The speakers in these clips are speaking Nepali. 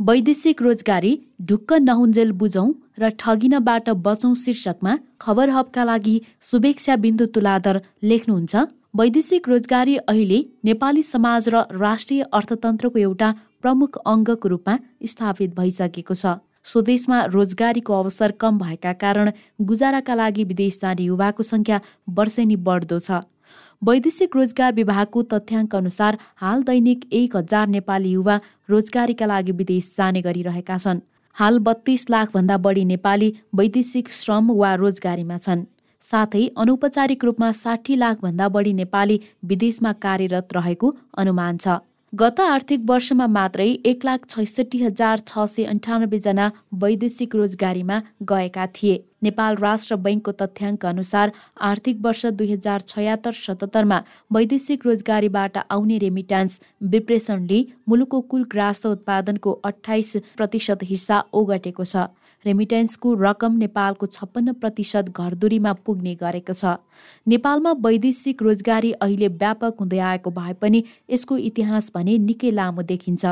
वैदेशिक रोजगारी ढुक्क नहुन्जेल बुझौँ र ठगिनबाट बचौँ शीर्षकमा खबर हबका लागि शुभेच्छा बिन्दु तुलाधर लेख्नुहुन्छ वैदेशिक रोजगारी अहिले नेपाली समाज र राष्ट्रिय अर्थतन्त्रको एउटा प्रमुख अङ्गको रूपमा स्थापित भइसकेको छ। स्वदेशमा रोजगारीको अवसर कम भएका कारण गुजाराका लागि विदेश जाने युवाको सङ्ख्या वर्षेनी बढ्दो छ। वैदेशिक रोजगार विभागको तथ्याङ्क अनुसार हाल दैनिक एक हजार नेपाली युवा रोजगारीका लागि विदेश जाने गरिरहेका छन्। हाल बत्तीस लाखभन्दा बढी नेपाली वैदेशिक श्रम वा रोजगारीमा छन्। साथै अनौपचारिक रूपमा साठी लाखभन्दा बढी नेपाली विदेशमा कार्यरत रहेको अनुमान छ। गत आर्थिक वर्षमा मात्रै एक लाख छैसठी हजार छ सय अन्ठानब्बेजना वैदेशिक रोजगारीमा गएका थिए। नेपाल राष्ट्र बैङ्कको तथ्याङ्क अनुसार आर्थिक वर्ष दुई हजार छयात्तर सतहत्तरमा वैदेशिक रोजगारीबाट आउने रेमिट्यान्स विप्रेषणले मुलुकको कुल ग्रास उत्पादनको अठाइस प्रतिशत हिस्सा ओगटेको छ। रेमिटेन्सको रकम नेपालको छप्पन्न प्रतिशत घरदुरीमा पुग्ने गरेको छ। नेपालमा वैदेशिक रोजगारी अहिले व्यापक हुँदै आएको भए पनि यसको इतिहास भने निकै लामो देखिन्छ।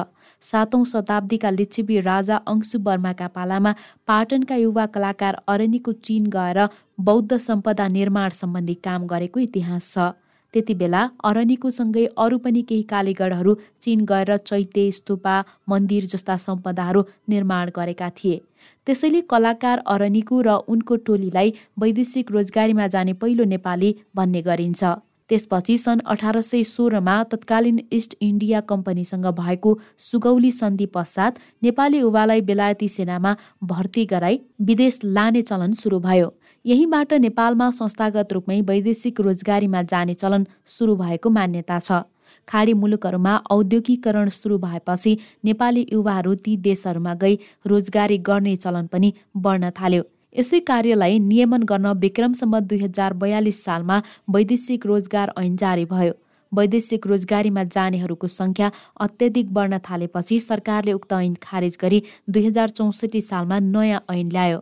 सातौं शताब्दीका लिच्छिवी राजा अंशु वर्माका पालामा पाटनका युवा कलाकार अरनीको चिन गएर बौद्ध सम्पदा निर्माण सम्बन्धी काम गरेको इतिहास छ। त्यति बेला अरनीको सँगै अरू पनि केही कालीगढहरू चिन गएर चैत्य स्तूपा मन्दिर जस्ता सम्पदाहरू निर्माण गरेका थिए। त्यसैले कलाकार अरनिको र उनको टोलीलाई वैदेशिक रोजगारीमा जाने पहिलो नेपाली भन्ने गरिन्छ। त्यसपछि सन् अठार सय सोह्रमा तत्कालीन इस्ट इन्डिया कम्पनीसँग भएको सुगौली सन्धि पश्चात नेपाली युवालाई बेलायती सेनामा भर्ती गराई विदेश लाने चलन सुरु भयो। यहीँबाट नेपालमा संस्थागत रूपमै वैदेशिक रोजगारीमा जाने चलन सुरु भएको मान्यता छ। खाडी मुलुकहरूमा औद्योगिकरण सुरु भएपछि नेपाली युवाहरू ती देशहरूमा गई रोजगारी गर्ने चलन पनि बढ्न थाल्यो। यसै कार्यलाई नियमन गर्न विक्रमसम्म दुई हजार बयालिस सालमा वैदेशिक रोजगार ऐन जारी भयो। वैदेशिक रोजगारीमा जानेहरूको सङ्ख्या अत्यधिक बढ्न थालेपछि सरकारले उक्त ऐन खारेज गरी दुई हजार चौसठी सालमा नयाँ ऐन ल्यायो।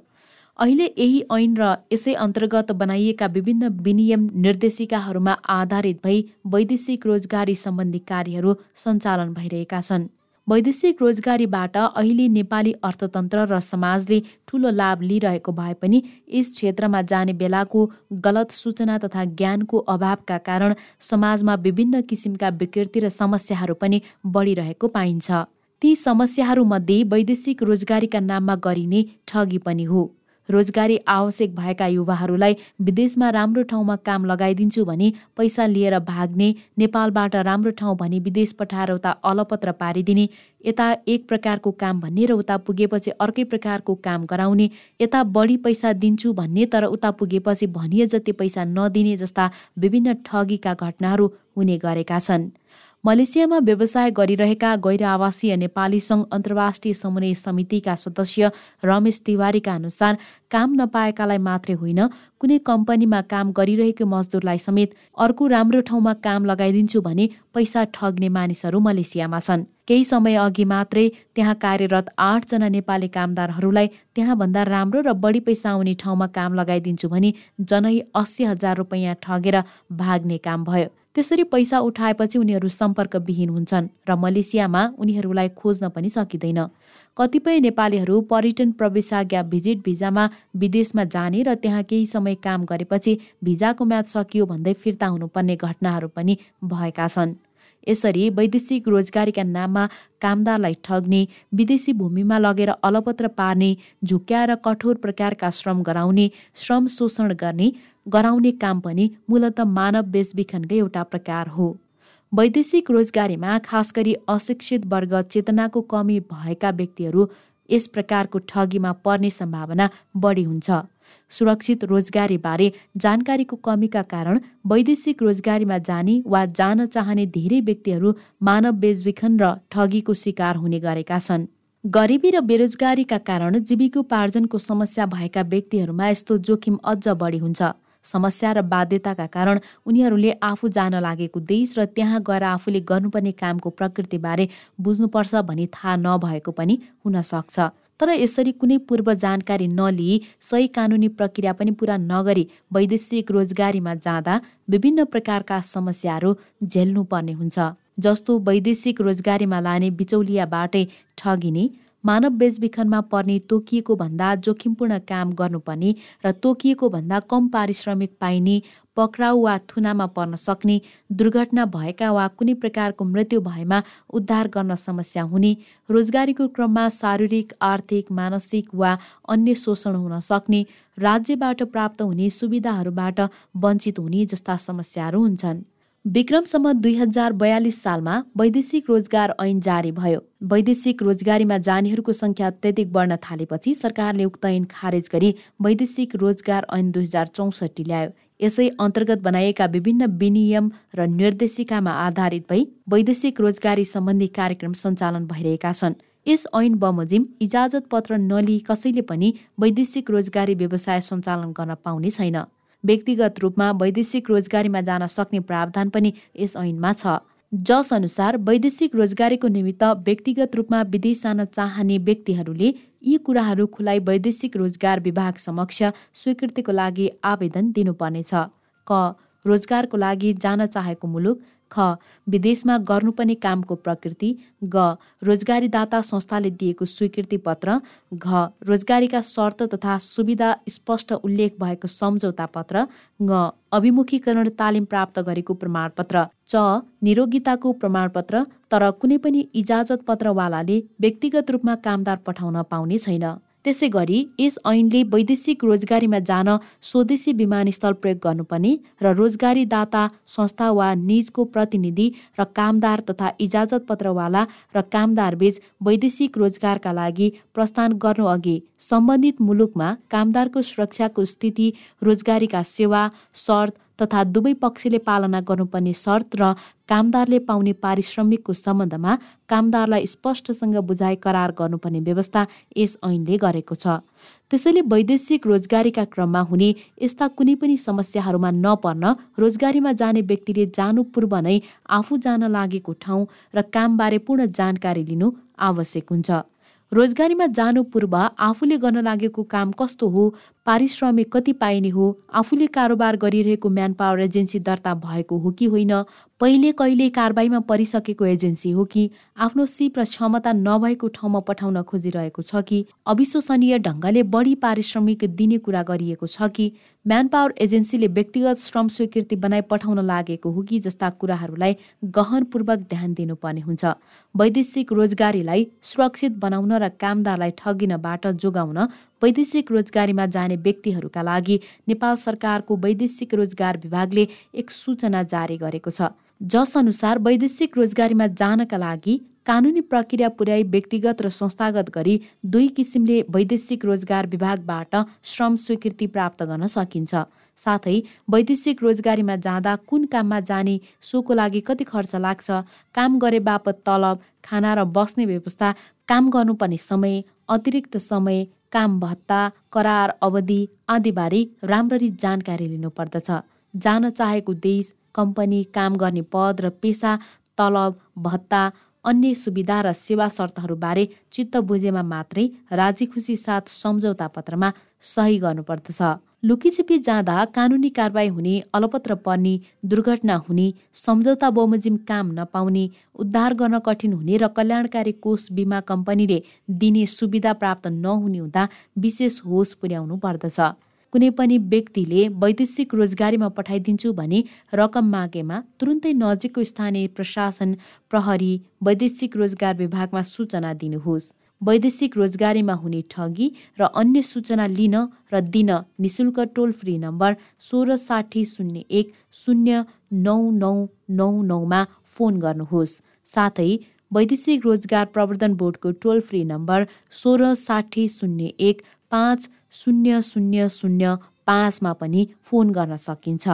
अहिले यही ऐन र यसै अन्तर्गत बनाइएका विभिन्न विनियम निर्देशिकाहरूमा आधारित भई वैदेशिक रोजगारी सम्बन्धी कार्यहरू सञ्चालन भइरहेका छन्। वैदेशिक रोजगारीबाट अहिले नेपाली अर्थतन्त्र र समाजले ठूलो लाभ लिइरहेको भए पनि यस क्षेत्रमा जाने बेलाको गलत सूचना तथा ज्ञानको अभावका कारण समाजमा विभिन्न किसिमका विकृति र समस्याहरू पनि बढिरहेको पाइन्छ। ती समस्याहरूमध्ये वैदेशिक रोजगारीका नाममा गरिने ठगी पनि हो। रोजगारी आवश्यक भएका युवाहरूलाई विदेशमा राम्रो ठाउँमा काम लगाइदिन्छु भने पैसा लिएर भाग्ने नेपालबाट राम्रो ठाउँ भने विदेश पठाएर उता अलपत्र पारिदिने यता एक प्रकारको काम भन्ने र उता पुगेपछि अर्कै प्रकारको काम गराउने यता बढी पैसा दिन्छु भन्ने तर उता पुगेपछि भनिए जति पैसा नदिने जस्ता विभिन्न ठगीका घटनाहरू हुने गरेका छन्। मलेसियामा व्यवसाय गरिरहेका गैर आवासीय नेपाली सङ्घ अन्तर्राष्ट्रिय समन्वय समितिका सदस्य रमेश तिवारीका अनुसार काम नपाएकालाई मात्रै होइन कुनै कम्पनीमा काम गरिरहेको मजदुरलाई समेत अर्को राम्रो ठाउँमा काम लगाइदिन्छु भने पैसा ठग्ने मानिसहरू मलेसियामा छन्। केही समय अघि मात्रै त्यहाँ कार्यरत आठजना नेपाली कामदारहरूलाई त्यहाँभन्दा राम्रो र बढी पैसा आउने ठाउँमा काम लगाइदिन्छु भने जनै अस्सी हजार रुपियाँ ठगेर भाग्ने काम भयो। त्यसरी पैसा उठाएपछि उनीहरू सम्पर्कविहीन हुन्छन् र मलेसियामा उनीहरूलाई खोज्न पनि सकिँदैन। कतिपय नेपालीहरू पर्यटन प्रवेशाज्ञा भिजिट भिजामा विदेशमा जाने र त्यहाँ केही समय काम गरेपछि भिजाको म्याद सकियो भन्दै फिर्ता हुनुपर्ने घटनाहरू पनि भएका छन्। यसरी वैदेशिक रोजगारीका नाममा कामदारलाई ठग्ने विदेशी भूमिमा लगेर अलपत्र पार्ने झुक्क्याएर कठोर प्रकारका श्रम गराउने श्रम शोषण गर्ने गराउने काम पनि मूलत मानव बेचबिखनकै एउटा प्रकार हो। वैदेशिक रोजगारीमा खास गरी अशिक्षित वर्ग चेतनाको कमी भएका व्यक्तिहरू यस प्रकारको ठगीमा पर्ने सम्भावना बढी हुन्छ। सुरक्षित रोजगारीबारे जानकारीको कमीका कारण वैदेशिक रोजगारीमा जाने वा जान चाहने धेरै व्यक्तिहरू मानव बेचबिखन र ठगीको शिकार हुने गरेका छन्। गरिबी र बेरोजगारीका कारण जीविकोपार्जनको समस्या भएका व्यक्तिहरूमा यस्तो जोखिम अझ बढी हुन्छ। समस्या र बाध्यताका कारण उनीहरूले आफू जान लागेको देश र त्यहाँ गएर आफूले गर्नुपर्ने कामको प्रकृतिबारे बुझ्नुपर्छ भनी थाहा नभएको पनि हुन सक्छ। तर यसरी कुनै पूर्व जानकारी नलिई सही कानुनी प्रक्रिया पनि पुरा नगरी वैदेशिक रोजगारीमा जाँदा विभिन्न प्रकारका समस्याहरू झेल्नु पर्ने हुन्छ। जस्तो वैदेशिक रोजगारीमा लाने बिचौलियाबाटै ठगिने मानव बेचबिखनमा पर्ने तोकिएको भन्दा जोखिमपूर्ण काम गर्नुपर्ने र तोकिएको भन्दा कम पारिश्रमिक पाइने पक्राउ वा थुनामा पर्न सक्ने दुर्घटना भएका वा कुनै प्रकारको मृत्यु भएमा उद्धार गर्न समस्या हुने रोजगारीको क्रममा शारीरिक आर्थिक मानसिक वा अन्य शोषण हुन सक्ने राज्यबाट प्राप्त हुने सुविधाहरूबाट वञ्चित हुने जस्ता समस्याहरू हुन्छन्। विक्रमसम्म दुई हजार बयालिस सालमा वैदेशिक रोजगार ऐन जारी भयो। वैदेशिक रोजगारीमा जानेहरूको संख्या अत्यधिक बढ्न थालेपछि सरकारले उक्त ऐन खारेज गरी वैदेशिक रोजगार ऐन दुई हजार चौसठी ल्यायो। यसै अन्तर्गत बनाइएका विभिन्न विनियम र निर्देशिकामा आधारित भई वैदेशिक रोजगारी सम्बन्धी कार्यक्रम सञ्चालन भइरहेका छन्। यस ऐन बमोजिम इजाजत पत्र नलिई कसैले पनि वैदेशिक रोजगारी व्यवसाय सञ्चालन गर्न पाउने छैन। व्यक्तिगत रूपमा वैदेशिक रोजगारीमा जान सक्ने प्रावधान पनि यस ऐनमा छ। जस अनुसार वैदेशिक रोजगारीको निमित्त व्यक्तिगत रूपमा विदेश जान चाहने व्यक्तिहरूले यी कुराहरू खुलाइ वैदेशिक रोजगार विभाग समक्ष स्वीकृतिको लागि आवेदन दिनुपर्नेछ। क. रोजगारको लागि जान चाहेको मुलुक। ख. विदेशमा गर्नुपर्ने कामको प्रकृति। ग. रोजगारीदाता संस्थाले दिएको स्वीकृति पत्र। घ. रोजगारीका शर्त तथा सुविधा स्पष्ट उल्लेख भएको सम्झौता पत्र। ग अभिमुखीकरण तालिम प्राप्त गरेको प्रमाणपत्र। च निरोगिताको प्रमाणपत्र तर कुनै पनि इजाजत पत्रवालाले व्यक्तिगत रूपमा कामदार पठाउन पाउने छैन। त्यसै गरी यस ऐनले वैदेशिक रोजगारीमा जान स्वदेशी विमानस्थल प्रयोग गर्नुपर्ने र रोजगारीदाता संस्था वा निजको प्रतिनिधि र कामदार तथा इजाजत पत्रवाला र कामदारबीच वैदेशिक रोजगारका लागि प्रस्थान गर्नुअघि सम्बन्धित मुलुकमा कामदारको सुरक्षाको स्थिति रोजगारीका सेवा शर्त तथा दुवै पक्षले पालना गर्नुपर्ने शर्त र कामदारले पाउने पारिश्रमिकको सम्बन्धमा कामदारलाई स्पष्टसँग बुझाइ करार गर्नुपर्ने व्यवस्था यस ऐनले गरेको छ। त्यसैले वैदेशिक रोजगारीका क्रममा हुने यस्ता कुनै पनि समस्याहरूमा नपर्न रोजगारीमा जाने व्यक्तिले जानु पूर्व नै आफू जान लागेको ठाउँ र कामबारे पूर्ण जानकारी लिनु आवश्यक हुन्छ। रोजगारीमा जानु पूर्व आफूले गर्न लागेको काम कस्तो हो पारिश्रमिक कति पाइने हो आफूले कारोबार गरिरहेको म्यान पावर एजेन्सी दर्ता भएको हो कि होइन पहिले कहिले कारबाहीमा परिसकेको एजेन्सी हो कि आफ्नो सिप र क्षमता नभएको ठाउँमा पठाउन खोजिरहेको छ कि अविश्वसनीय ढङ्गले बढी पारिश्रमिक दिने कुरा गरिएको छ कि म्यान पावर एजेन्सीले व्यक्तिगत श्रम स्वीकृति बनाई पठाउन लागेको हो कि जस्ता कुराहरूलाई गहनपूर्वक ध्यान दिनुपर्ने हुन्छ। वैदेशिक रोजगारीलाई सुरक्षित बनाउन र कामदारलाई ठगिनबाट जोगाउन वैदेशिक रोजगारीमा जाने व्यक्तिहरूका लागि नेपाल सरकारको वैदेशिक रोजगार विभागले एक सूचना जारी गरेको छ। जस अनुसार वैदेशिक रोजगारीमा जानका लागि कानुनी प्रक्रिया पुर्याई व्यक्तिगत र संस्थागत गरी दुई किसिमले वैदेशिक रोजगार विभागबाट श्रम स्वीकृति प्राप्त गर्न सकिन्छ। साथै वैदेशिक रोजगारीमा जाँदा कुन काममा जाने सोको लागि कति खर्च लाग्छ काम गरे बापत तलब खाना र बस्ने व्यवस्था काम गर्नुपर्ने समय अतिरिक्त समय काम भत्ता करार अवधि आदिबारे राम्ररी जानकारी लिनुपर्दछ। जान चाहेको देश कम्पनी काम गर्ने पद र पेसा तलब भत्ता अन्य सुविधा र सेवा शर्तहरूबारे चित्त बुझेमा मात्रै राजी खुसी साथ सम्झौता पत्रमा सही गर्नुपर्दछ। लुकीछिपी जाँदा कानुनी कारवाही हुने अलपत्र पर्ने दुर्घटना हुने सम्झौता बमोजिम काम नपाउने उद्धार गर्न कठिन हुने र कल्याणकारी कोष बिमा कम्पनीले दिने सुविधा प्राप्त नहुने हुँदा विशेष होस पुर्याउनु पर्दछ। कुनै पनि व्यक्तिले वैदेशिक रोजगारीमा पठाइदिन्छु भने रकम मागेमा तुरुन्तै नजिकको स्थानीय प्रशासन प्रहरी वैदेशिक रोजगार विभागमा सूचना दिनुहोस्। वैदेशिक रोजगारीमा हुने ठगी र अन्य सूचना लिन र दिन निशुल्क टोल फ्री नम्बर सोह्र साठी शून्य एक शून्य नौ नौ नौ नौमा फोन गर्नुहोस्। साथै वैदेशिक रोजगार प्रवर्धन बोर्डको टोल फ्री नम्बर सोह्र साठी शून्य एक पाँच शून्य शून्य शून्य पाँचमा पनि फोन गर्न सकिन्छ।